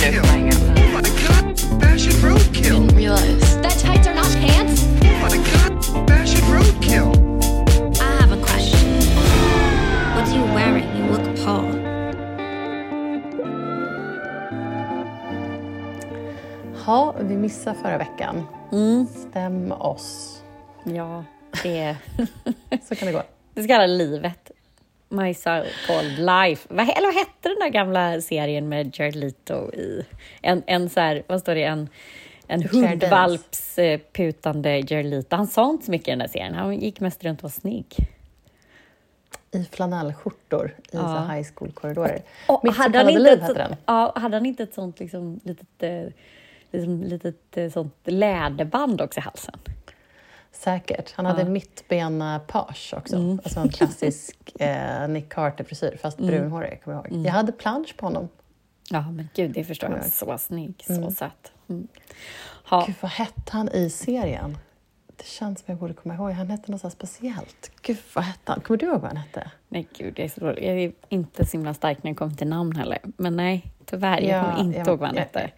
wiener flying out loud. Oh my god, fashion roadkill. Didn't realize. That tights are not pants? Oh my god, fashion roadkill. I have a question. What are you wearing? You look appalled. Ha, vi missade förra veckan. Mm. Stäm oss. Ja, det, Så kan det gå. det ska kalla livet. My so called life. Vad, eller vad hette den där gamla serien med Jared Leto i? En, en så här, vad står det? En, en hundvalpsputande Jared Leto. Han sa inte så mycket i den där serien. Han gick mest runt och var snygg. I flanellskjortor i Ja. high school-korridorer. Mitt hade, han inte liv ett, hette den. ja, hade han inte ett sånt liksom, litet, eh, liksom, litet eh, sånt läderband också i halsen? Säkert. Han hade mittbena page också. Mm. Alltså en klassisk eh, Nick Carter-frisyr, fast brunhårig. Kommer jag, ihåg. jag hade plansch på honom. Ja, men gud, det förstår jag. Ja. Så snygg, så söt. Mm. Ha, Gud, vad hette han i serien? Det känns som jag borde komma ihåg. Han hette något så speciellt. Gud, vad hette han? Kommer du ihåg vad han hette? nej, gud, jag är, så dålig. jag är inte så himla stark när det kommer till namn heller. Men nej, tyvärr, jag Ja, kommer inte jag- ihåg vad han jag- hette.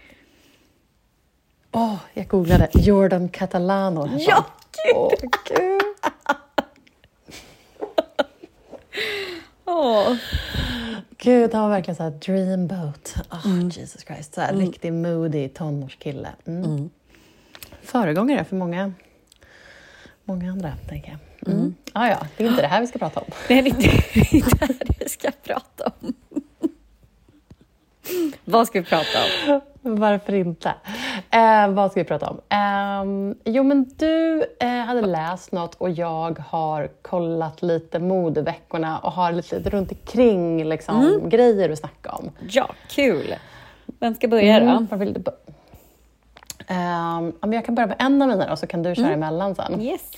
Åh, jag googlade. Jordan Catalano Ja. Gud! Åh, gud. Åh. Gud, han var verkligen så här dreamboat. Oh, Mm. Jesus Christ. Så här, Riktig moody tonårskille. Mm. Föregångare för många, många andra, tänker jag. Mm. Ah, ja, det är inte det här vi ska prata om. Det är inte det här vi ska prata om. Vad ska vi prata om? Varför inte? Eh, vad ska vi prata om? Ehm, jo, men du eh, hade läst något och jag har kollat lite modeveckorna och har lite runt omkring liksom, grejer att snacka om. Ja, kul! Vem ska börja då? Mm, vill du bör- Ehm, jag kan börja med en av mina då, så kan du köra emellan sen. Yes.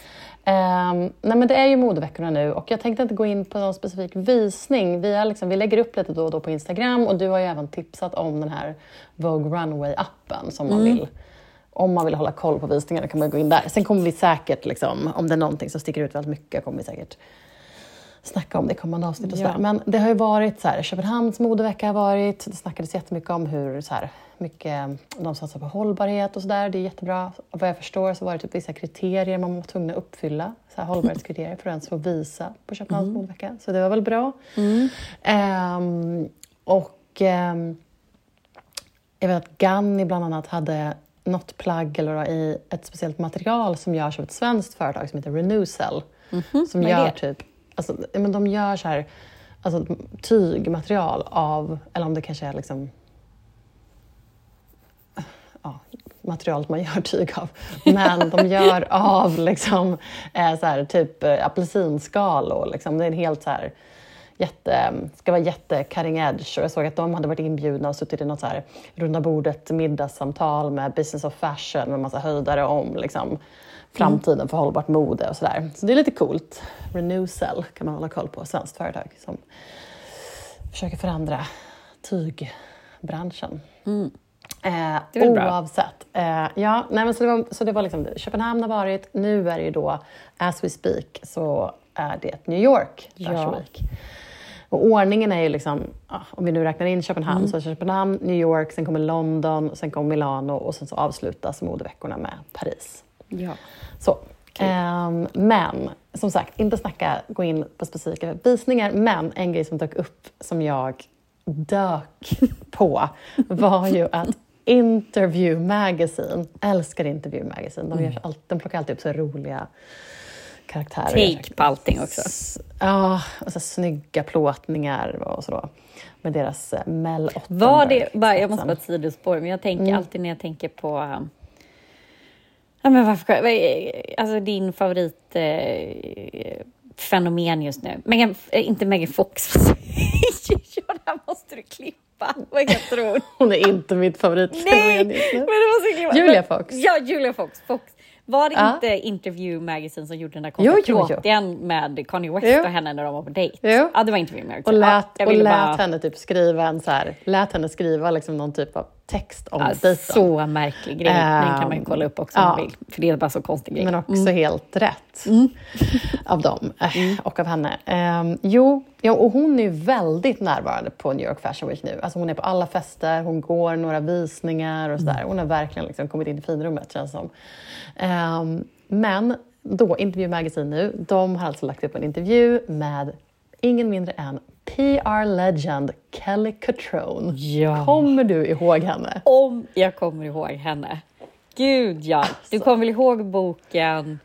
Ehm, nej, men det är ju modeveckorna nu och jag tänkte inte gå in på någon specifik visning. Vi, är liksom, vi lägger upp lite då och då på Instagram och du har ju även tipsat om den här Vogue Runway-appen som man vill. Om man vill hålla koll på visningarna kan man gå in där. Sen kommer vi säkert, liksom, om det är någonting som sticker ut väldigt mycket, kommer vi säkert snacka om det i kommande avsnitt. Och Ja. Men det har ju varit så här, Köpenhamns modevecka har varit, det snackades jättemycket om hur så här, mycket de satsar på hållbarhet och sådär. Det är jättebra. Och vad jag förstår så var det typ vissa kriterier man var tvungen att uppfylla. Så här, hållbarhetskriterier för att ens få visa på Köpenhamns modevecka. Så det var väl bra. Ehm, och ehm, jag vet att Ganni bland annat hade något plagg eller i ett speciellt material som görs av ett svenskt företag som heter Renewcell. Som vad är gör typ, alltså, men de gör så här, alltså, tygmaterial av, eller om det kanske är liksom ja, materialet man gör tyg av. Men de gör av liksom, eh, så här, typ eh, apelsinskal apelsinskal. Liksom. Det är en helt så här, jätte, ska vara jätte cutting edge. Och jag såg att de hade varit inbjudna och suttit i något så här runda bordet middagssamtal med Business of Fashion med massa höjdare om liksom, framtiden för hållbart mode och sådär. Så det är lite coolt. Renewcell kan man hålla koll på, svenskt företag som försöker förändra tygbranschen. Eh, Mm. Det är bra. oavsett. Eh, ja, nej, men så det var, så det var liksom. Köpenhamn har varit, nu är det ju då, as we speak, så är det New York Fashion Ja. Week. Och ordningen är ju liksom, om vi nu räknar in Köpenhamn, Mm. så är Köpenhamn, New York, sen kommer London, sen kommer Milano och sen så avslutas modeveckorna med Paris. Ja. Så. Ehm, men som sagt, inte snacka, gå in på specifika visningar, men en grej som dök upp som jag dök på var ju att Interview Magazine, älskar Interview Magazine, de, gör så allt, de plockar alltid upp så roliga karaktärer. Take på allting också. Ja, och så snygga plåtningar och så då. Med deras eh, Mel Ottenberg. Var det, bara, jag måste bara ett sidospår, men jag tänker Mm. alltid när jag tänker på... Ja, men varför, alltså din favorit eh, fenomen just nu. Megan, eh, inte Megan Fox. det här måste du klippa. Vad heter hon? Hon är inte mitt Nej, favoritfenomen men just det nu. måste du klippa. Julia Men- Fox. Ja, Julia Fox. Fox. Var det Ja. inte Interview Magazine som gjorde den där konstiga med Kanye West Jo. och henne när de var på dejt? Jo. Ja, det var Interview Magazine. Och lät, ja, och lät bara... henne typ skriva en så här, lät henne skriva liksom någon typ av text om Ja, dejten. så märklig grej. den kan man ju kolla upp också om man vill. För det är bara så konstig grej. Men också helt rätt av dem eh, och av henne. Ehm, jo, ja, och hon är väldigt närvarande på New York Fashion Week nu. Alltså hon är på alla fester, hon går några visningar och sådär. Hon har verkligen liksom kommit in i finrummet känns som. Ehm, men då, Interview Magazine nu, de har alltså lagt upp en intervju med ingen mindre än PR-legend Kelly Catrone. Ja. Kommer du ihåg henne? Om jag kommer ihåg henne. Gud ja. Du kommer väl ihåg boken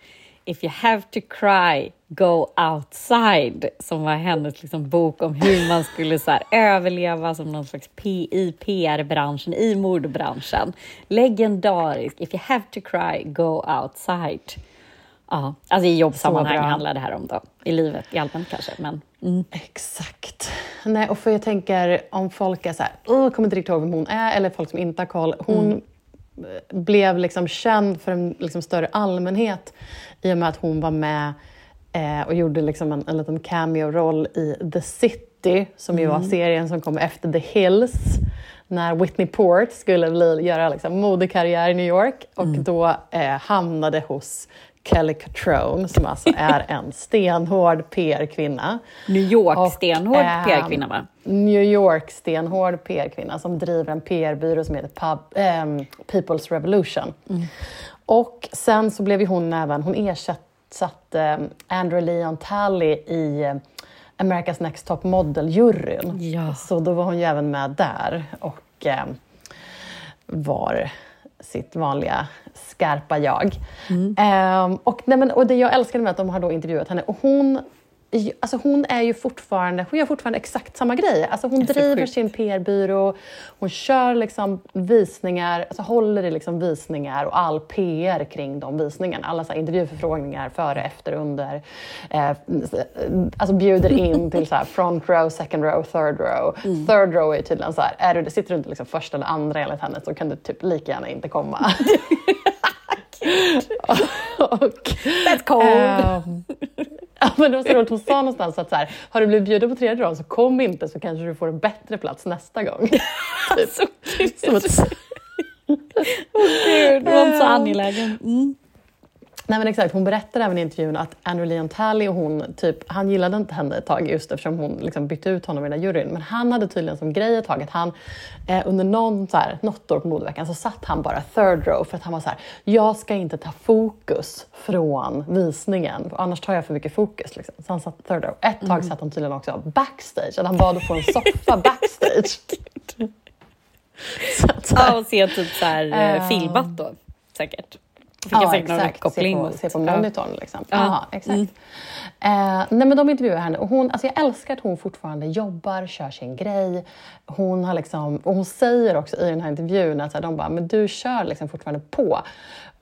If you have to cry, go outside som var hennes liksom, bok om hur man skulle så här, överleva som någon slags P i PR-branschen, i modebranschen. Legendarisk. If you have to cry, go outside. Ja, alltså i jobbsammanhang handlar det här om då. I livet i allmänt kanske, men mm. Exakt. Nej, och för jag tänker om folk är så här, "Åh, jag kommer inte riktigt ihåg vem hon är, eller folk som inte har koll. Hon eh, blev liksom känd för en liksom större allmänhet i och med att hon var med eh, och gjorde liksom en, en liten cameo-roll i The City, som ju var serien som kom efter The Hills när Whitney Port skulle bli, göra liksom modekarriär i New York och då eh, hamnade hos Kelly Catrone som alltså är en stenhård PR-kvinna. New York, Och, stenhård ehm, PR-kvinna va? New York stenhård PR-kvinna som driver en PR-byrå som heter Pub, ehm, People's Revolution. Och sen så blev ju hon även, hon ersatte um, Andrew Leon Talley i eh, America's Next Top Model-juryn. Ja. Så då var hon ju även med där och ehm, var sitt vanliga skarpa jag. Ehm, och, nej, men, och det jag älskade med att de har då intervjuat henne, och hon, alltså hon är ju fortfarande, hon gör fortfarande exakt samma grej. Alltså hon driver sin PR-byrå, hon kör liksom visningar, alltså håller i liksom visningar och all PR kring de visningarna. Alla så intervjuförfrågningar före, efter, under. Eh, alltså bjuder in till så front row, second row, third row. Mm. Third row är tydligen så här, är du, sitter du inte liksom första eller andra enligt henne så kan du typ lika gärna inte komma. och, That's cold! Ehm, ja, men det var så roligt, hon sa någonstans att så här, har du blivit bjuden på tredje dagen så kom inte så kanske du får en bättre plats nästa gång. Alltså, Som ett, gud, det var inte så angelägen. Mm. Nej men exakt, hon berättade även i intervjun att Andrew Leon Talley och hon, typ, han gillade inte henne ett tag just eftersom hon liksom bytte ut honom i den där juryn. Men han hade tydligen som grej ett tag att han eh, under någon, så här, något år på modeveckan så satt han bara third row för att han var så här, jag ska inte ta fokus från visningen, annars tar jag för mycket fokus. Liksom. Så han satt third row. Ett tag satt han tydligen också backstage, att han bad att få en soffa backstage. så att, så här, Ja, och se typ så här, eh, Ehm. filmat då, säkert. Fick jag säkert någon koppling se på, se på Ja. monitorn. Liksom. Ja. Ja, exakt. Eh, nej, men de intervjuar henne och hon, alltså jag älskar att hon fortfarande jobbar, kör sin grej. Hon, har liksom, och hon säger också i den här intervjun att så här, de bara, men du kör liksom fortfarande på.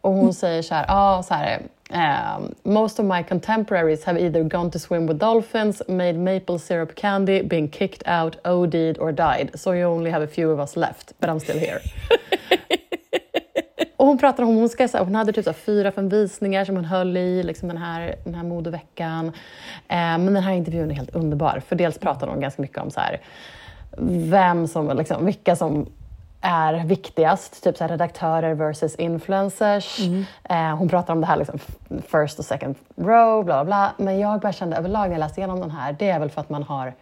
Och hon säger så här, ah, så här ehm, Most of my contemporaries have either gone to swim with dolphins, made maple syrup candy, been kicked out, OD'd or died. So you only have a few of us left, but I'm still here. Och hon pratar om, hon, ska, så hon hade typ så fyra, fem visningar som hon höll i liksom den, här, den här modeveckan. Eh, men den här intervjun är helt underbar. För dels pratar hon ganska mycket om så här, vem som, liksom, vilka som är viktigast, typ så redaktörer versus influencers. Eh, hon pratar om det här liksom, first och second row, bla bla bla. Men jag bara kände överlag när jag läste igenom den här, det är väl för att man har...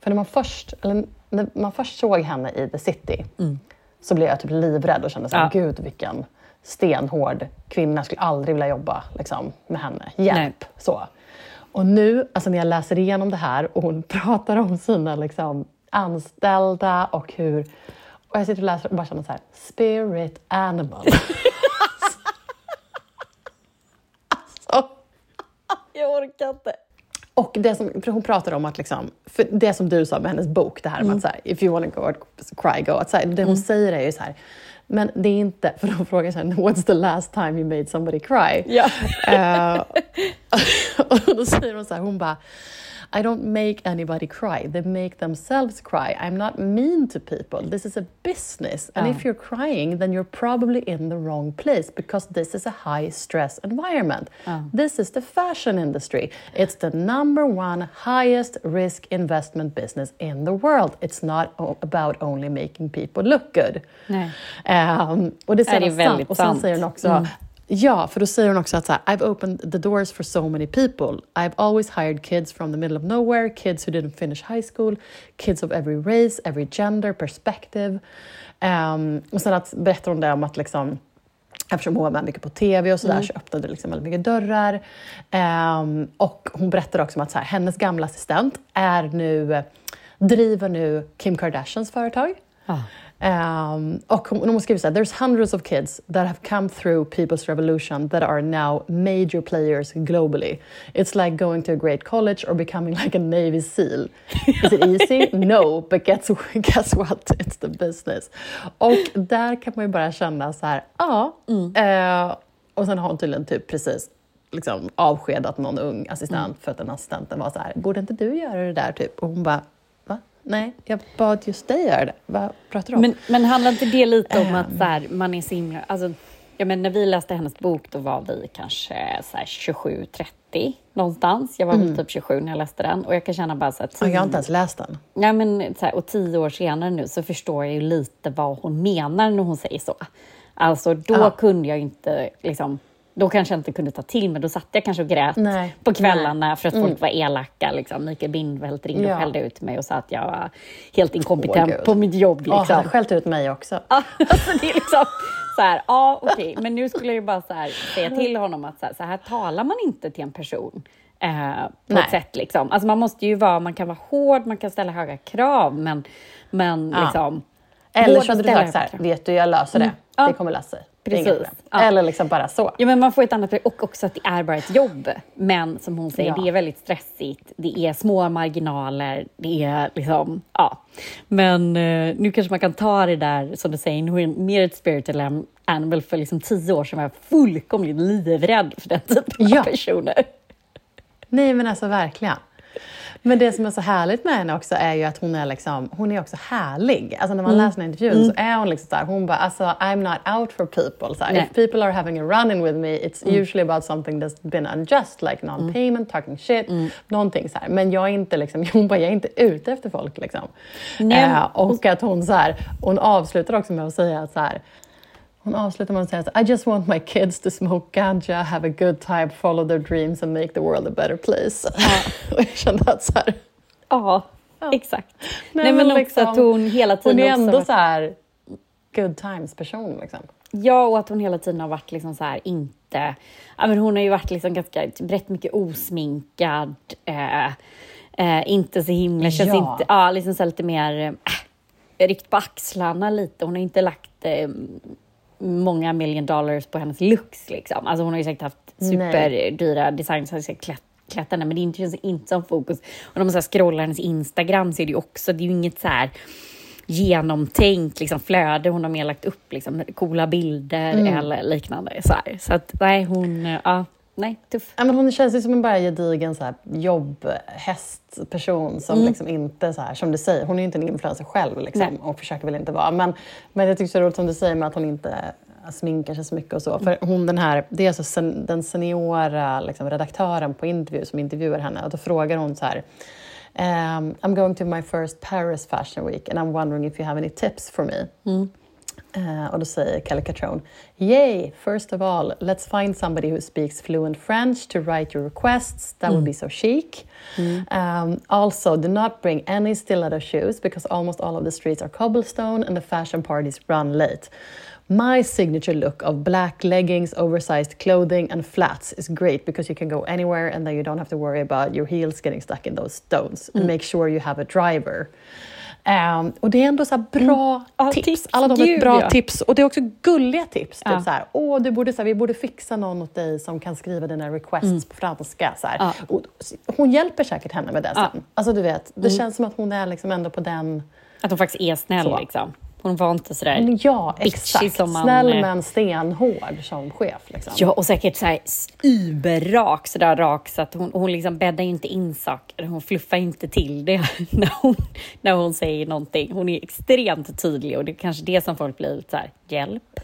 För när man först, eller, när man först såg henne i The City så blev jag typ livrädd och kände så här, Ja. gud vilken stenhård kvinna. Skulle aldrig vilja jobba liksom, med henne. Hjälp! Nej. Så. Och nu, alltså när jag läser igenom det här och hon pratar om sina liksom, anställda och hur... Och jag sitter och läser och bara känner så här, spirit animal. alltså, Jag orkar inte. och det som, hon pratar om att, liksom, för det som du sa med hennes bok, det här med att så här, if you wanna go cry, go outside. Det hon säger är ju så här, Men det är inte, för de frågar så här, what's the last time you made somebody cry? Ja. Eh, och då säger hon så här, hon bara I don't make anybody cry, they make themselves cry. I'm not mean to people. This is a business. And Ja. if ah. you're crying, then you're probably in the wrong place because this is a high stress environment. Ah. This is the fashion industry. It's the number one highest risk investment business in the world. It's not about only making people look good. Nej. Ehm, och det det är säger hon väldigt sant. Och sen säger hon också Mm. Ja, för då säger hon också att så här, I've opened the doors for so many people. I've always hired kids from the middle of nowhere, kids who didn't finish high school, kids of every race, every gender, perspective. Ehm, och sen att, berättar hon det om att liksom, Eftersom hon var med mycket på TV och sådär så öppnade det liksom väldigt mycket dörrar. Ehm, och hon berättar också om att så här, hennes gamla assistent är nu, driver nu Kim Kardashians företag. Ja. Um, och hon, hon skriver så här, there's hundreds of kids that have come through People's Revolution that are now major players globally. It's like going to a great college or becoming like a Navy SEAL. Is it easy? no, but guess, guess what? It's the business. Och där kan man ju bara känna så här, ja. Eh, och sen har hon tydligen typ precis liksom avskedat någon ung assistent för att den assistenten var så här, borde inte du göra det där typ? Och hon bara? Nej, jag bad just dig göra det. Vad pratar du om? Men, men handlar inte det lite om Ehm. att så här, man är så himla... Alltså, ja, men när vi läste hennes bok då var vi kanske så här 27-30 någonstans. Jag var väl typ 27 när jag läste den och jag kan känna bara så här, Ja, jag har inte ens läst den. Ja, men, så här, och tio år senare nu så förstår jag ju lite vad hon menar när hon säger så. Alltså då Ja. kunde jag inte liksom då kanske jag inte kunde ta till mig. Då satt jag kanske och grät Nej, på kvällarna nej. för att folk var elaka. Liksom. Mikael Bindfeldt ringde Ja. och skällde ut mig och sa att jag var helt inkompetent Gud. på mitt jobb. Han Liksom. har skällt ut mig också. Alltså det är liksom så här, ja okej, men nu skulle jag ju bara så här, säga till honom att så här, så här talar man inte till en person. Eh, på Nej. ett sätt liksom. Alltså man måste ju vara, man kan vara hård, man kan ställa höga krav, men, men Ja. liksom. Eller så hade du sagt så här, vet du, jag löser det. Ja. Det kommer lösa sig. Precis. Ja. Eller liksom bara så. Ja, men man får ett annat och också att det är bara ett jobb. Men som hon säger, Ja. det är väldigt stressigt. Det är små marginaler. Det är liksom, ja. Men eh, nu kanske man kan ta det där, som du säger, nu är mer ett spiritual am- animal. För liksom tio år sedan var jag fullkomligt livrädd för den typen Ja. av personer. Nej, men alltså verkligen. Men det som är så härligt med henne också är ju att hon är, liksom, hon är också härlig. Alltså när man Mm. läser den intervjun så är hon liksom så här, hon bara, alltså I'm not out for people. Så. Mm. If people are having a run-in with me, it's usually about something that's been unjust, like non-payment, talking shit, Mm. någonting så här. Men jag är inte liksom, hon bara, jag är inte ute efter folk liksom. Nej. Eh, och att hon så här, hon avslutar också med att säga att så här, hon avslutar med att säga I just want my kids to smoke ganja, have a good time, follow their dreams and make the world a better place. och jag kände att så här, Ja, exakt. Nej, Nej, men, men också liksom, att hon hela tiden hon är ändå varit- så här good times person liksom. Ja, och att hon hela tiden har varit liksom så här, inte... Ja, men hon har ju varit liksom ganska, rätt mycket osminkad. Eh, eh, inte så himla... Känns Ja. inte, ja, liksom så lite mer... Eh, ryckt på axlarna lite. Hon har inte lagt eh, många million dollars på hennes looks. Liksom. Alltså hon har ju säkert haft superdyra designs har klätt, klätt henne, men det är inte, känns inte som fokus. Och när man så här scrollar hennes Instagram så är det ju också, det är ju inget så här genomtänkt liksom, flöde hon har mer lagt upp, liksom, coola bilder eller liknande. Så, här. så att nej, hon, ja, nej, tuff. Ja, men hon känns ju som en bara gedigen så här, jobbhästperson som Mm. liksom inte, så här, som du säger, hon är ju inte en influencer själv liksom, och försöker väl inte vara. Men, men jag tycker det är roligt som du säger med att hon inte sminkar sig så mycket och så. För hon den här, det är alltså sen, den seniora liksom, redaktören på intervju som intervjuar henne och då frågar hon så här Um, I'm going to my first Paris Fashion Week and I'm wondering if you have any tips for me. Eh, och då säger Kelly Yay! First of all, let's find somebody who speaks fluent French to write your requests. That would be so chic. Um, also, do not bring any stiletto shoes because almost all of the streets are cobblestone and the fashion parties run late. My signature look of black leggings, oversized clothing, and flats is great because you can go anywhere and then you don't have to worry about your heels getting stuck in those stones. And make sure you have a driver. Ehm, och det är ändå så bra Ja, tips. tips. Alla de är bra ja. tips. Och det är också gulliga tips. Ja. Typ så här, Åh, du borde, så här, vi borde fixa någon åt dig som kan skriva dina requests på franska. Så. Ja. Och, hon hjälper säkert henne med det sen. Alltså, du vet, det känns som att hon är liksom ändå på den... Att hon faktiskt är snäll Så. liksom. Hon var inte sådär... Ja, exakt. som man, Snäll eh, men stenhård som chef. Liksom. Ja, och säkert så här überrak, så där rak så att hon, hon liksom bäddar inte in saker. Hon fluffar inte till det när hon, när hon säger någonting. Hon är extremt tydlig och det är kanske det som folk blir lite så här, hjälp.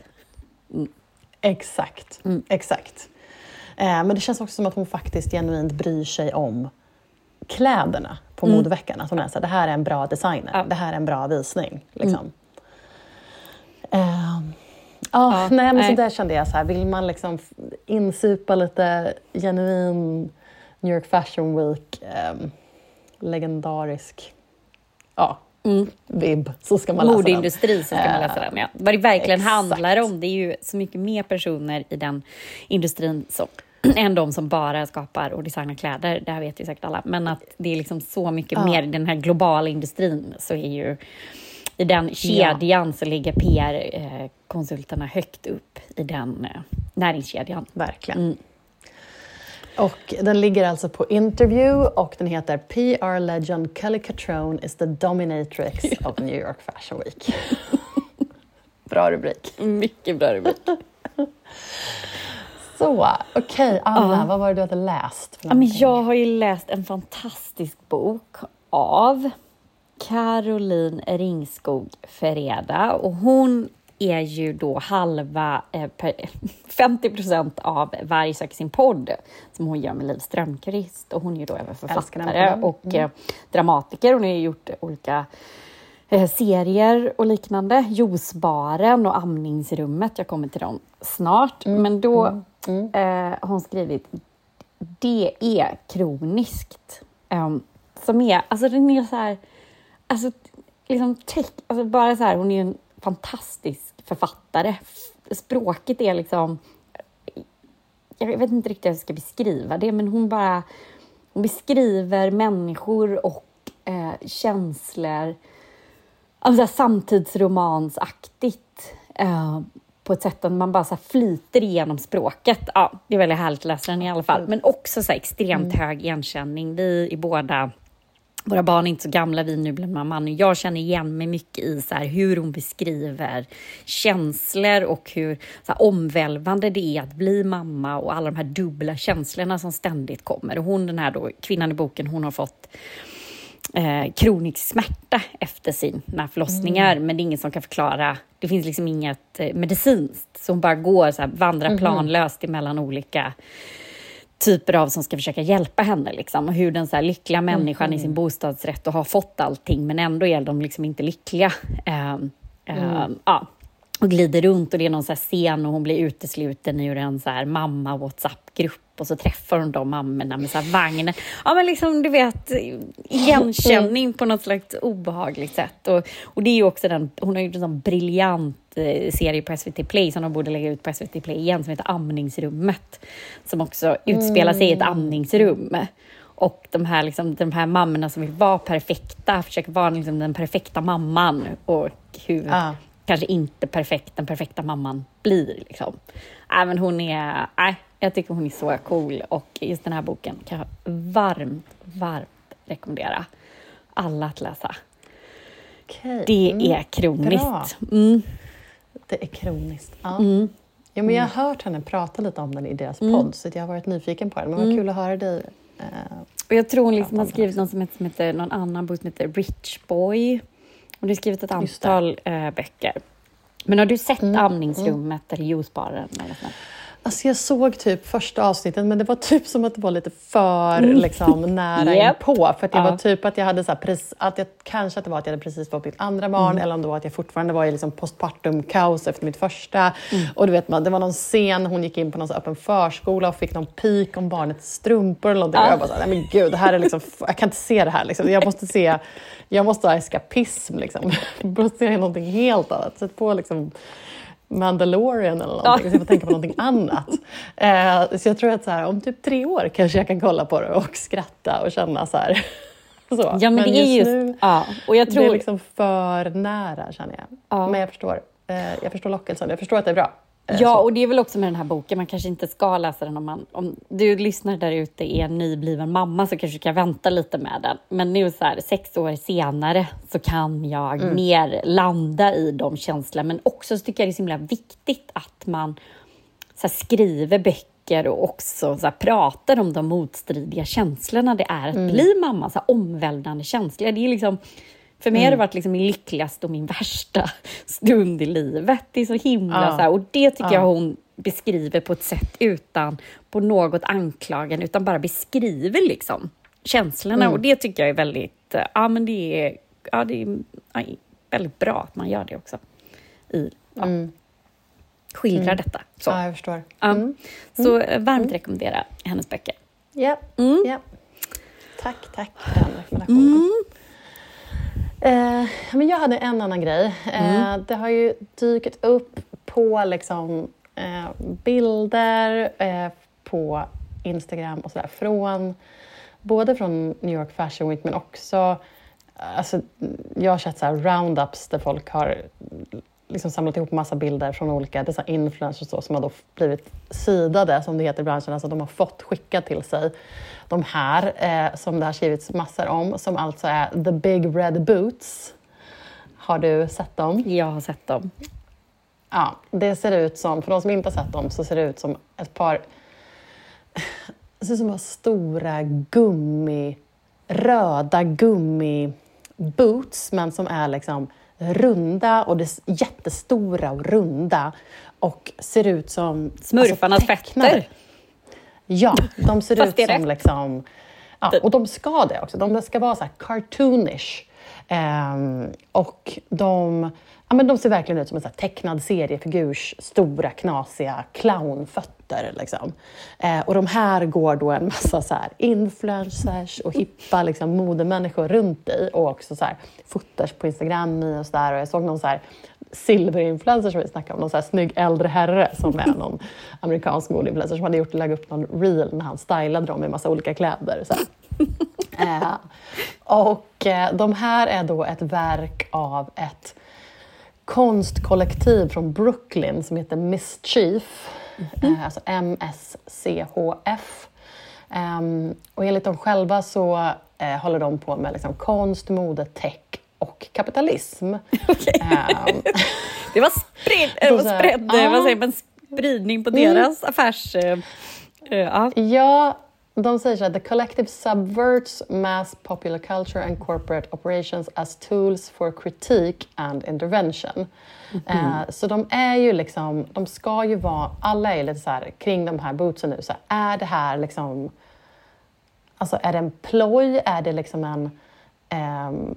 Exakt. Mm. exakt. Eh, men det känns också som att hon faktiskt genuint bryr sig om kläderna på modeveckan. Att hon är så här, det här är en bra designer, Mm. Ja. Mm. det här är en bra visning. Liksom. Eh, ja, Ja, nej, men nej. så där kände jag så här, vill man liksom insupa lite genuin New York Fashion Week, ehm, legendarisk ja, vibb, så ska man läsa den. Modeindustri så ska man läsa Eh, den. Ja. Vad det verkligen exakt. handlar om, det är ju så mycket mer personer i den industrin som, än de som bara skapar och designar kläder. Det här vet ju säkert alla. Men att det är liksom så mycket Ja. mer i den här globala industrin så är ju i den kedjan så ligger PR-konsulterna högt upp i den eh, näringskedjan. Verkligen. Mm. Och den ligger alltså på interview och den heter PR legend Kelly Catrone is the dominatrix of New York Fashion Week. Bra rubrik. Mycket bra rubrik. Så, okej Anna, Ja. vad var det du hade läst? För Ja, men någonting? jag har ju läst en fantastisk bok av Caroline Ringskog Fereda och hon är ju då halva, eh, per, 50 procent av Varg söker sin podd som hon gör med Liv Strömquist och hon är ju då även författare och eh, dramatiker. Hon har ju gjort olika eh, serier och liknande. Juicebaren och Amningsrummet. Jag kommer till dem snart. Men då eh, har hon skrivit Det är kroniskt. Um, som är, alltså den är så här, alltså, liksom teck, alltså bara så här, hon är en fantastisk författare. Språket är liksom, jag vet inte riktigt hur jag ska beskriva det, men hon bara, hon beskriver människor och eh, känslor alltså, samtidsromansaktigt eh, på ett sätt att man bara så flyter igenom språket. Ja, det är väldigt härligt att läsa den i alla fall. Men också så extremt hög igenkänning. Vi är båda våra barn är inte så gamla, vi är nyblivna man. Jag känner igen mig mycket i så här, hur hon beskriver känslor och hur så här, omvälvande det är att bli mamma och alla de här dubbla känslorna som ständigt kommer. Och hon, den här då, kvinnan i boken, hon har fått eh, kronisk smärta efter sina förlossningar, men det är ingen som kan förklara. Det finns liksom inget eh, medicinskt, så hon bara går så här, vandrar planlöst emellan olika typer av som ska försöka hjälpa henne. Liksom. Och hur den så lyckliga människan i sin bostadsrätt och har fått allting, men ändå är de liksom inte lyckliga. Ehm, ehm, ja. Och glider runt och det är någon så scen och hon blir utesluten ur en så mamma WhatsApp-grupp och så träffar hon de mammorna med så här vagnen. Ja, men liksom du vet, igenkänning på något slags obehagligt sätt. Och, och det är också den, hon har gjort en sån briljant eh, serie på SVT Play som de borde lägga ut på SVT Play igen som heter Amningsrummet. Som också utspelar sig i ett amningsrum. Och de här, liksom, de här mammorna som vill vara perfekta, försöker vara liksom, den perfekta mamman och hur Ja. kanske inte perfekt den perfekta mamman blir. Liksom. Nej, men hon är, nej, jag tycker hon är så cool och just den här boken kan jag varmt, varmt rekommendera alla att läsa. Okej. Det Mm, är kroniskt. bra. Mm. Det är kroniskt. Ja. Mm. Ja, men jag har hört henne prata lite om den i deras podd, så jag har varit nyfiken på den. Men vad Mm. kul att höra dig. Eh, Och jag tror hon liksom har skrivit någon, som heter, som heter, någon annan bok som heter Rich Boy. Hon har skrivit ett antal eh, böcker. Men har du sett Mm, Amningsrummet eller Juicebaren? Eller sånt? Alltså jag såg typ första avsnittet men det var typ som att det var lite för liksom, nära Japp. inpå. För att det Ja. var typ att jag hade så här, precis, att jag, kanske att det var att jag hade precis fått mitt andra barn eller om det var att jag fortfarande var i liksom postpartum-kaos efter mitt första. Och du vet, man, det var någon scen, hon gick in på någon så öppen förskola och fick någon pik om barnets strumpor eller någonting. Ja. Och jag bara så här, nej men gud, det här är liksom, jag kan inte se det här. Liksom. Jag måste se, jag måste ha eskapism liksom. Jag måste se någonting helt annat. Sätt på liksom Mandalorian eller någonting, så jag får tänka på någonting annat. Eh, så jag tror att så här, om typ tre år kanske jag kan kolla på det och skratta och känna så här. Så. Ja, men, det är just... nu, ja, och jag tror... det är liksom för nära känner jag. Ja. Men jag förstår, eh, jag förstår lockelsen, jag förstår att det är bra. Ja, och det är väl också med den här boken, man kanske inte ska läsa den om man... Om du lyssnar där ute är en nybliven mamma så kanske du kan vänta lite med den. Men nu så här, sex år senare så kan jag Mm. mer landa i de känslorna. Men också så tycker jag det är så himla viktigt att man så här, skriver böcker och också så här, pratar om de motstridiga känslorna det är att Mm. bli mamma. Så här, omvälvande känslor. Det är liksom, för mig har Mm. det varit liksom min lyckligaste och min värsta stund i livet. Det är så himla Ja. så här, och det tycker Ja. jag hon beskriver på ett sätt utan på något anklagande, utan bara beskriver liksom känslorna. Mm. Och det tycker jag är väldigt, eh, ja men det är, ja, det är ja, väldigt bra att man gör det också. I, ja, skildrar detta. Så, Mm. Ja, jag förstår. Mm. så eh, varmt rekommendera hennes böcker. Ja, Mm. ja. Tack, tack för den rekommendationen. Eh, men jag hade en annan grej. Eh, Det har ju dykt upp på liksom, eh, bilder eh, på Instagram och sådär från både från New York Fashion Week men också Alltså, jag har sett så roundups där folk har liksom samlat ihop massa bilder från olika dessa influencers då, som har då blivit sidade, som det heter i branschen. Alltså de har fått skicka till sig de här, eh, som det har skrivits massor om, som alltså är The Big Red Boots. Har du sett dem? Jag har sett dem. Ja, det ser ut som, för de som inte har sett dem, så ser det ut som ett par det ser ut som stora gummi, röda gummiboots, men som är liksom runda och det jättestora och runda och ser ut som... Smurfarnas alltså, fötter. Ja, de ser ut som liksom... Ja, och de ska det också. De ska vara så här cartoonish. Ehm, och de, ja, men de ser verkligen ut som en så tecknad seriefigurs stora knasiga clownfötter. Liksom. Eh, och de här går då en massa så här influencers och hippa liksom, modemänniskor runt i och också så här, fotar på Instagram i och så där. Och jag såg någon så här silverinfluencer som vi snackade om, någon så här snygg äldre herre som är någon amerikansk modeinfluencer som hade gjort, lagt upp någon reel när han stylade dem i massa olika kläder. Så. Eh, och eh, de här är då ett verk av ett konstkollektiv från Brooklyn som heter Mischief, eh, alltså MSCHF. Ehm, och enligt dem själva så eh, håller de på med liksom konst, mode, tech och kapitalism. Ehm, Det var äh, så här, spridd ja. vad säger man, spridning på Mm. deras affärs... eh, eh, ja. Ja, de säger så här, the collective subverts mass popular culture and corporate operations as tools for critique and intervention. Eh, så de är ju liksom, de ska ju vara, alla är lite så här kring de här bootsen nu, så här, är det här liksom, alltså är det en ploj, är det liksom en, ehm,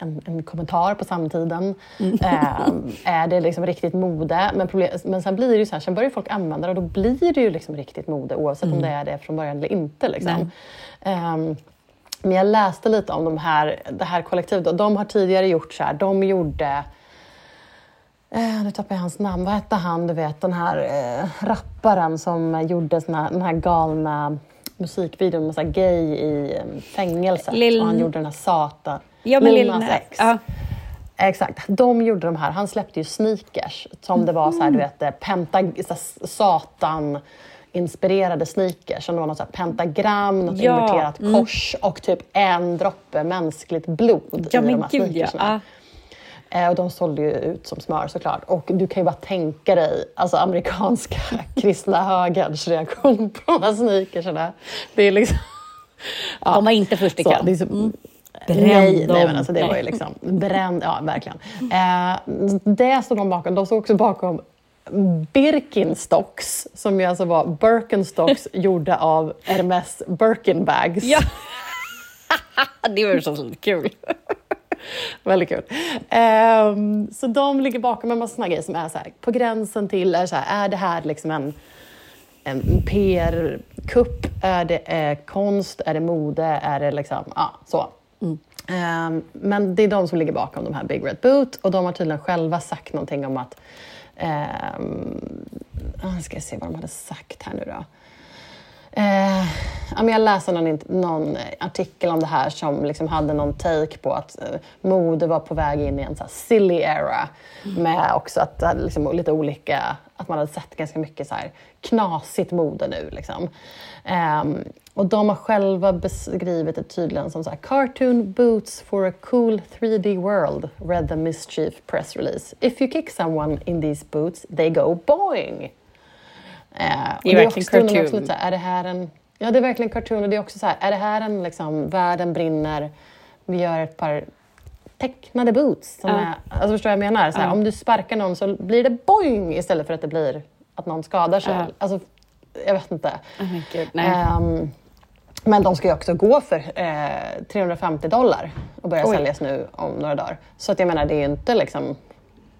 en, en kommentar på samtiden? Eh, är det liksom riktigt mode? Men, problem, men sen blir det ju så här, sen börjar folk använda det och då blir det ju liksom riktigt mode oavsett om det är det från början eller inte. Liksom. Ehm, men jag läste lite om de här, det här kollektivet och de har tidigare gjort så här, de gjorde Eh, nu tappar jag hans namn. Vad hette han, du vet, den här eh, rapparen som gjorde såna, den här galna musikvideon med så gay i eh, fängelset. Lil- Och han gjorde den här Satan. Ja, men Lil Nas X. ja. Exakt. De gjorde de här. Han släppte ju sneakers som det var så här, du vet, eh, pentag- Satan inspirerade sneakers som det var något så pentagram, något Ja, inverterat mm. kors och typ en droppe mänskligt blod Ja, i de men här gud sneakersna. ja. Eh, Och de sålde ju ut som smör såklart. Och du kan ju bara tänka dig alltså amerikanska kristna högerns reaktion på de här sneakersarna. Det är liksom... Ja, De var inte först i kön. Bränn nej, dem. nej, men alltså det var ju liksom bränd, ja verkligen. Eh, det stod de bakom. De stod också bakom Birkenstocks, som ju alltså var Birkenstocks gjorda av Hermes Birkenbags. Ja. det var ju så kul. Väldigt kul. Ehm, så de ligger bakom en massa såna grejer som är så här, på gränsen till, är, så här, är det här liksom en, en PR-kupp? Är det eh, konst? Är det mode? Är det liksom, ja, så. Ehm, men det är de som ligger bakom de här Big Red Boot och de har tydligen själva sagt någonting om att Um, ska jag se vad de hade sagt här nu då. Eh, jag läste någon, någon artikel om det här som liksom hade någon take på att eh, mode var på väg in i en så här silly era. Med också att liksom lite olika, att man hade sett ganska mycket så här knasigt mode nu. Liksom. Eh, och de har själva beskrivit det tydligen som så här, cartoon boots for a cool 3D world, read the mischief press release. If you kick someone in these boots, they go boing. Eh, och Det är verkligen cartoon. så här, är det här en... Ja, det är verkligen cartoon och det är också så här, är det här en liksom, världen brinner, vi gör ett par tecknade boots. Som Ja. är, alltså förstår du vad jag menar? Så här, Ja. Om du sparkar någon så blir det boing istället för att det blir att någon skadar sig. Ja. Alltså, jag vet inte. Oh. Ehm, men de ska ju också gå för eh, 350 dollar och börja Oj. säljas nu om några dagar. Så att jag menar, det är ju inte liksom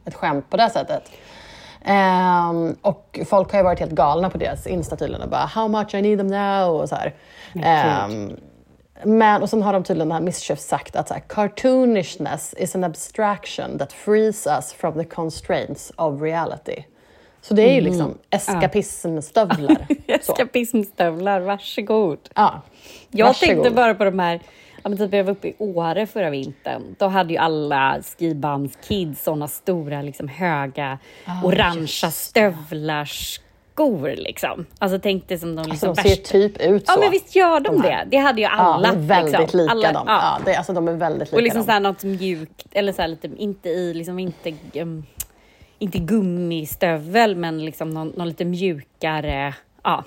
ett skämt på det sättet. Ehm, och folk har ju varit helt galna på deras Insta tydligen och bara “How much I need them now” och så här. Ehm, men, och sen har de tydligen den här Mischief sagt att så här, cartoonishness is an abstraction that frees us from the constraints of reality. Så det är ju liksom eskapismstövlar. Eskapismstövlar, varsågod. Ja. Jag Varsågod. tänkte bara på de här, ja, men typ jag var uppe i Åre förra vintern. Då hade ju alla skibandskids såna stora, liksom, höga, orangea stövlar, skor liksom. Alltså tänk dig som de liksom Alltså, de ser värsta- typ ut så. Ja men visst gör de, de det. Det hade ju alla. Ja, de är väldigt liksom. lika Alla- dem. ja. Ja. det, alltså, de är väldigt lika Och liksom dem. så här något mjukt, eller så här lite, inte i, liksom inte, um, inte gummistövel, men liksom någon, någon lite mjukare ja,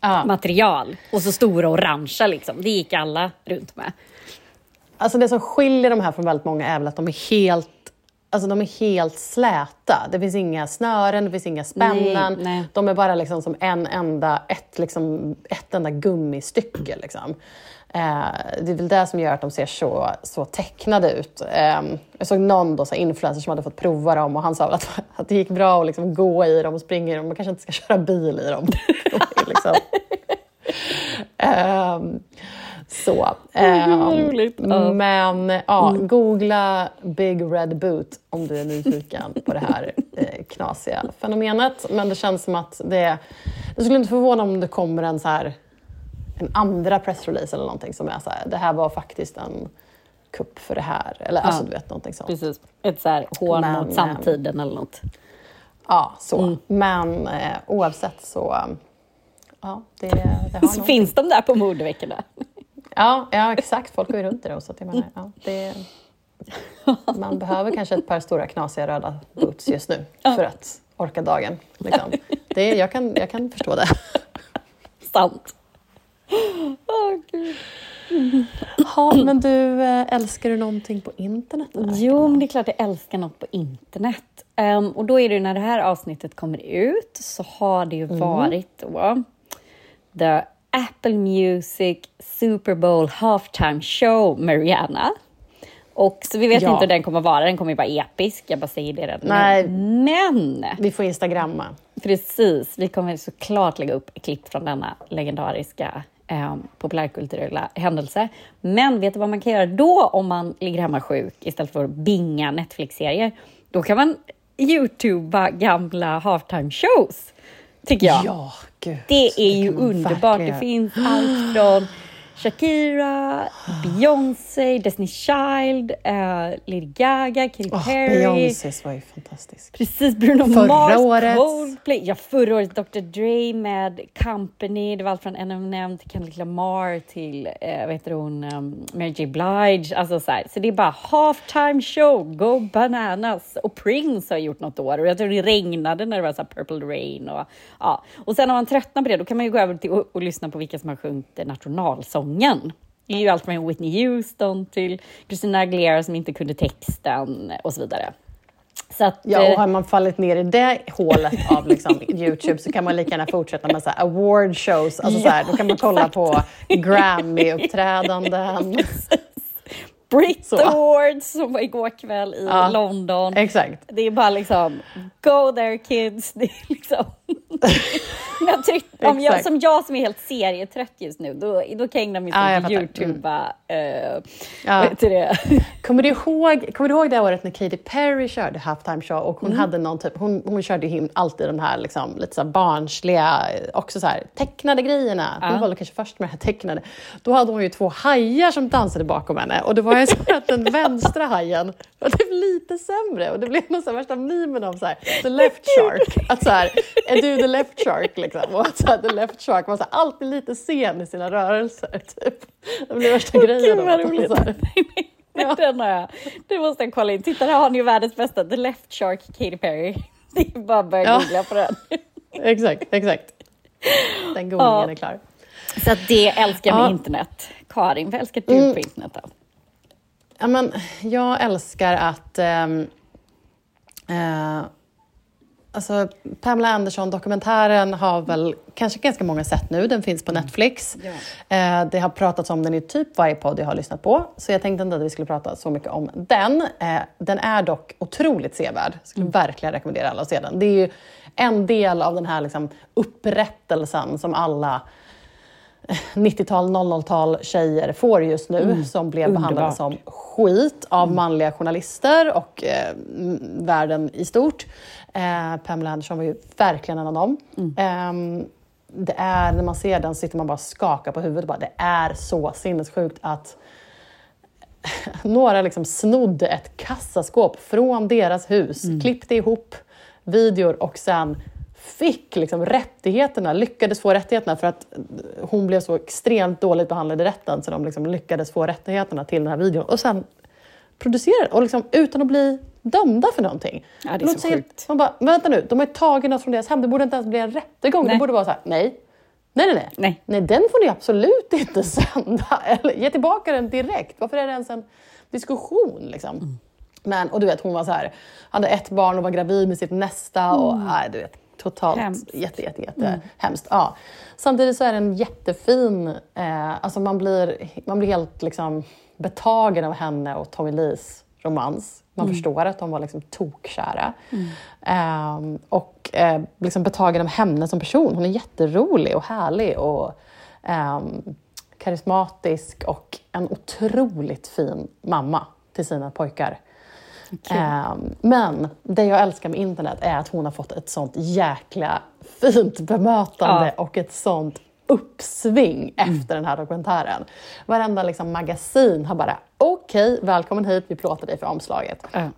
ja. material. Och så stora orangea liksom. Det gick alla runt med. Alltså det som skiljer de här från väldigt många är väl att de är helt Alltså de är helt släta. Det finns inga snören, det finns inga spännen. Nej, nej. De är bara liksom som en enda, ett, liksom, ett enda gummistycke. Liksom. Eh, det är väl det som gör att de ser så, så tecknade ut. Eh, jag såg någon då, så influencer som hade fått prova dem och han sa att, att det gick bra att liksom gå i dem och springa i dem. Man kanske inte ska köra bil i dem. Liksom, Ehm, så. ehm. Ja. Men ja, googla Big Red Boot om du är nyfiken på det här eh, knasiga fenomenet. Men det känns som att det... Det skulle inte förvåna om det kommer en så här en andra pressrelease eller någonting som är så här, det här var faktiskt en kupp för det här. Eller alltså du vet, någonting sånt. Precis. Ett så här hån Men, mot eh, samtiden eller något. Ja, så. Mm. Men eh, oavsett så... Ja, det, det har Så finns de där på modeveckorna. Ja, ja, exakt. Folk går ju runt i det. Så att jag menar, ja, det, man behöver kanske ett par stora knasiga röda boots just nu för att orka dagen. Liksom. Det, jag, kan, jag kan förstå det. Sant. Åh, Gud. Ja, men du, eh, älskar du någonting på internet? Jo, men det är klart jag älskar något på internet. Ehm, och då är det ju när det här avsnittet kommer ut så har det ju varit då The Apple Music Super Bowl Halftime Show med Rihanna. Och så vi vet Ja. inte hur den kommer vara, den kommer ju vara episk, jag bara säger det redan Nej. Men! Vi får instagramma. Precis, vi kommer såklart lägga upp klipp från denna legendariska eh, populärkulturella händelse. Men vet du vad man kan göra då om man ligger hemma sjuk istället för att binga Netflix-serier? Då kan man youtuba gamla halftime shows, tycker jag. Ja, gud. Det är ju kan man underbart. verkligen Det finns allt från Shakira, Beyoncé, Destiny Child, eh, Lady Gaga, Katy Åh, Perry. Beyoncés var ju fantastisk. Precis, Bruno Förra Mars, året. Coldplay. Ja, förra året Dr Dre med Company. Det var allt från Eminem till Kendrick Lamar till eh, vad heter hon, um, Mary J Blige. Alltså, så, här. så det är bara halftime show, go bananas. Och Prince har gjort något år och jag tror det regnade när det var så Purple Rain. Och, ja. och sen om man tröttnar på det, då kan man ju gå över till och, och lyssna på vilka som har sjungit eh, nationalsången. Det är ju allt från Whitney Houston till Christina Aguilera som inte kunde texten och så vidare. Så att, Ja, eh, och har man fallit ner i det hålet av liksom, Youtube så kan man lika gärna fortsätta med så här, award shows. Alltså, så här, då kan man kolla på Grammy-uppträdanden. Brit Så. Awards som var igår kväll i Ja. London. Exakt. Det är bara liksom, go there kids. Det är liksom... Men jag tyckte Om jag, som jag som är helt serietrött just nu, då, då kan jag ägna mig Ja, åt fattar. Youtuba. Eh, Ja. vad heter det? Kommer du, ihåg, kommer du ihåg det året när Katy Perry körde halftime show och Mm. hon hade någon typ, hon, hon körde ju alltid de här liksom, lite så barnsliga, också så här, tecknade grejerna. Hon Ja. var kanske först med det här tecknade. Då hade hon ju två hajar som dansade bakom henne och det var ju så att den vänstra hajen var typ lite sämre och det blev någon så här värsta memen om så här, the left shark. Att så här, är du the left shark liksom? Och att så här, the left shark var så här, alltid lite sen i sina rörelser. Typ. Det blev värsta grejen. Gud vad roligt. här- Ja. Den har jag. Det måste jag kolla in. Titta, där har ni världens bästa. The Left Shark Katy Perry. Det är bara att börja Ja. googla på den. Exakt, exakt. Den googlingen Ja. är klar. Så att det älskar med Ja. internet. Karin, vad älskar du Mm. på internet då? Ja, men, jag älskar att... ehm, eh, alltså, Pamela Anderson-dokumentären har väl kanske ganska många sett nu. Den finns på Netflix. Eh, det har pratats om den i typ varje podd jag har lyssnat på. Så jag tänkte inte att vi skulle prata så mycket om den. Eh, den är dock otroligt sevärd. Jag skulle verkligen rekommendera alla att se den. Det är ju en del av den här liksom, upprättelsen som alla 90-tal, 00-tal tjejer får just nu som blev behandlade Underbart. som skit av manliga journalister och eh, världen i stort. Eh, Pamela Anderson var ju verkligen en av dem. Ehm, det är, när man ser den sitter man bara och skakar på huvudet. Bara, det är så sinnessjukt att några liksom snodde ett kassaskåp från deras hus, klippte ihop videor och sen fick liksom rättigheterna, lyckades få rättigheterna för att hon blev så extremt dåligt behandlad i rätten så de liksom lyckades få rättigheterna till den här videon och sen producerade och liksom utan att bli dömda för någonting. Ja, det är låter så helt- sjukt. Man bara, vänta nu, de har tagit något från deras hem, det borde inte ens bli en rättegång. Nej. Det borde vara så här, nej, nej, nej, nej. Nej. Nej, den får ni absolut inte sända. Eller ge tillbaka den direkt. Varför är det ens en diskussion? Liksom? Men, och du vet, hon var så här, hade ett barn och var gravid med sitt nästa. Och, nej, du vet, totalt Hemskt. jätte, jätte, jätte hemskt. Ja. Samtidigt så är den jättefin. Eh, alltså man, blir, man blir helt liksom, betagen av henne och Tommy Lees romans. Man förstår att de var liksom tokkära. Ehm, och eh, liksom betagen av henne som person. Hon är jätterolig och härlig och ehm, karismatisk och en otroligt fin mamma till sina pojkar. Ehm, men det jag älskar med internet är att hon har fått ett sånt jäkla fint bemötande Ja. och ett sånt uppsving efter den här dokumentären. Varenda liksom, magasin har bara okej, välkommen hit, vi plåtar dig för omslaget. Ja.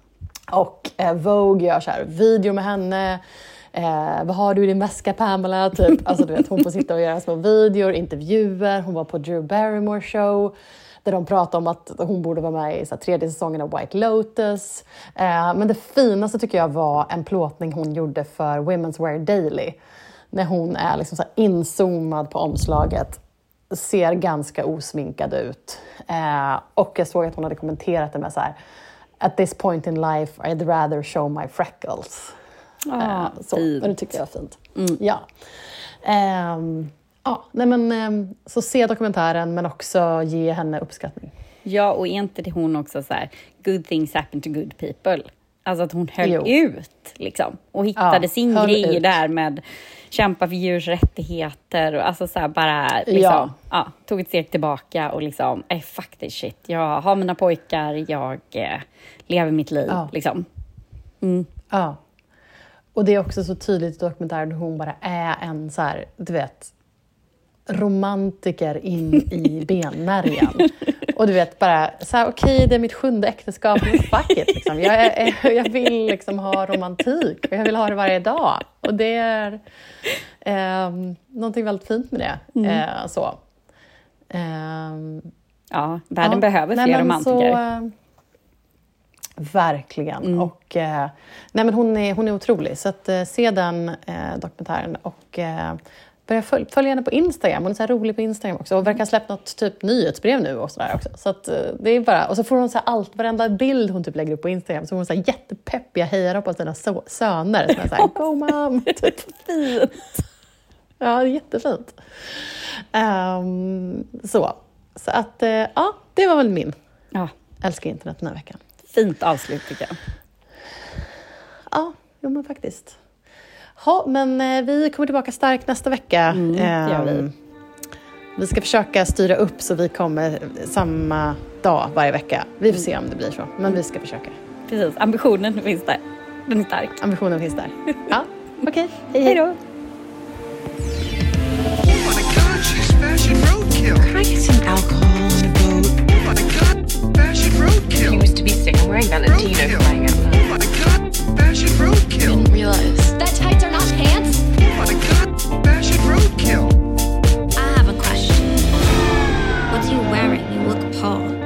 Och eh, Vogue gör så här, video med henne. Eh, vad har du i din väska Pamela? Typ. Alltså, du vet, hon får sitta och göra små videor, intervjuer. Hon var på Drew Barrymore show där de pratade om att hon borde vara med i så här, tredje säsongen av White Lotus. Eh, men det finaste tycker jag var en plåtning hon gjorde för Women's Wear Daily. När hon är liksom så här inzoomad på omslaget ser ganska osminkad ut. Eh, och jag såg att hon hade kommenterat det med så här At this point in life I'd rather show my freckles. Ah, Eh, så, fint. och det tyckte jag var fint. Ja. Ja, nej men, ehm, så se dokumentären men också ge henne uppskattning. Ja, och är inte det hon också så här, good things happen to good people? Alltså att hon höll Jo. ut liksom och hittade Ja, sin grej ut. där med kämpa för djurs rättigheter och alltså så här bara liksom, Ja. ja. tog ett steg tillbaka och liksom, eh, fuck this shit. Jag har mina pojkar, jag eh, lever mitt liv Ja. liksom. Ja. Och det är också så tydligt i dokumentären hur hon bara är en så här, du vet, romantiker in i benmärgen. Och du vet bara, så här, okej det är mitt sjunde äktenskap, men fuck it. Liksom. Jag, är, jag vill liksom ha romantik och jag vill ha det varje dag. Och det är eh, någonting väldigt fint med det. Eh, så. Ehm, Ja, världen Ja, behöver fler romantiker. Så, eh, verkligen. Mm. Och, eh, nej, men hon, är, hon är otrolig. Så att, eh, se den eh, dokumentären och eh, börja följ, följ henne på Instagram. Hon är så rolig på Instagram också. Och verkar ha släppt något typ nyhetsbrev nu och sådär också. Så att, eh, det är bara, och så får hon så allt, varenda bild hon typ lägger upp på Instagram så får hon så här jättepeppiga hejarop av sina so- söner som är så här, go mom! Typ. Fint. Ja, det är jättefint. Ehm, så. så att, eh, ja, det var väl min Ja, älskar internet den här veckan. fint avslut tycker jag. Ja, jo men faktiskt. Ha, men eh, vi kommer tillbaka starkt nästa vecka. Mm, gör vi. Ehm, vi ska försöka styra upp så vi kommer samma dag varje vecka. Vi får se om det blir så, men vi ska försöka. Precis, ambitionen finns där. Den är stark. Ambitionen finns där. Ja, okej. Hej, Hej hej. då! My god, she's fashion roadkill. Can I get some alcohol on the boat? Oh my god, fashion roadkill. He was to be sick. I'm wearing Valentino for my Didn't realize that tights are not pants. What a! Fashion roadkill. I have a question. Are you wearing? You look poor.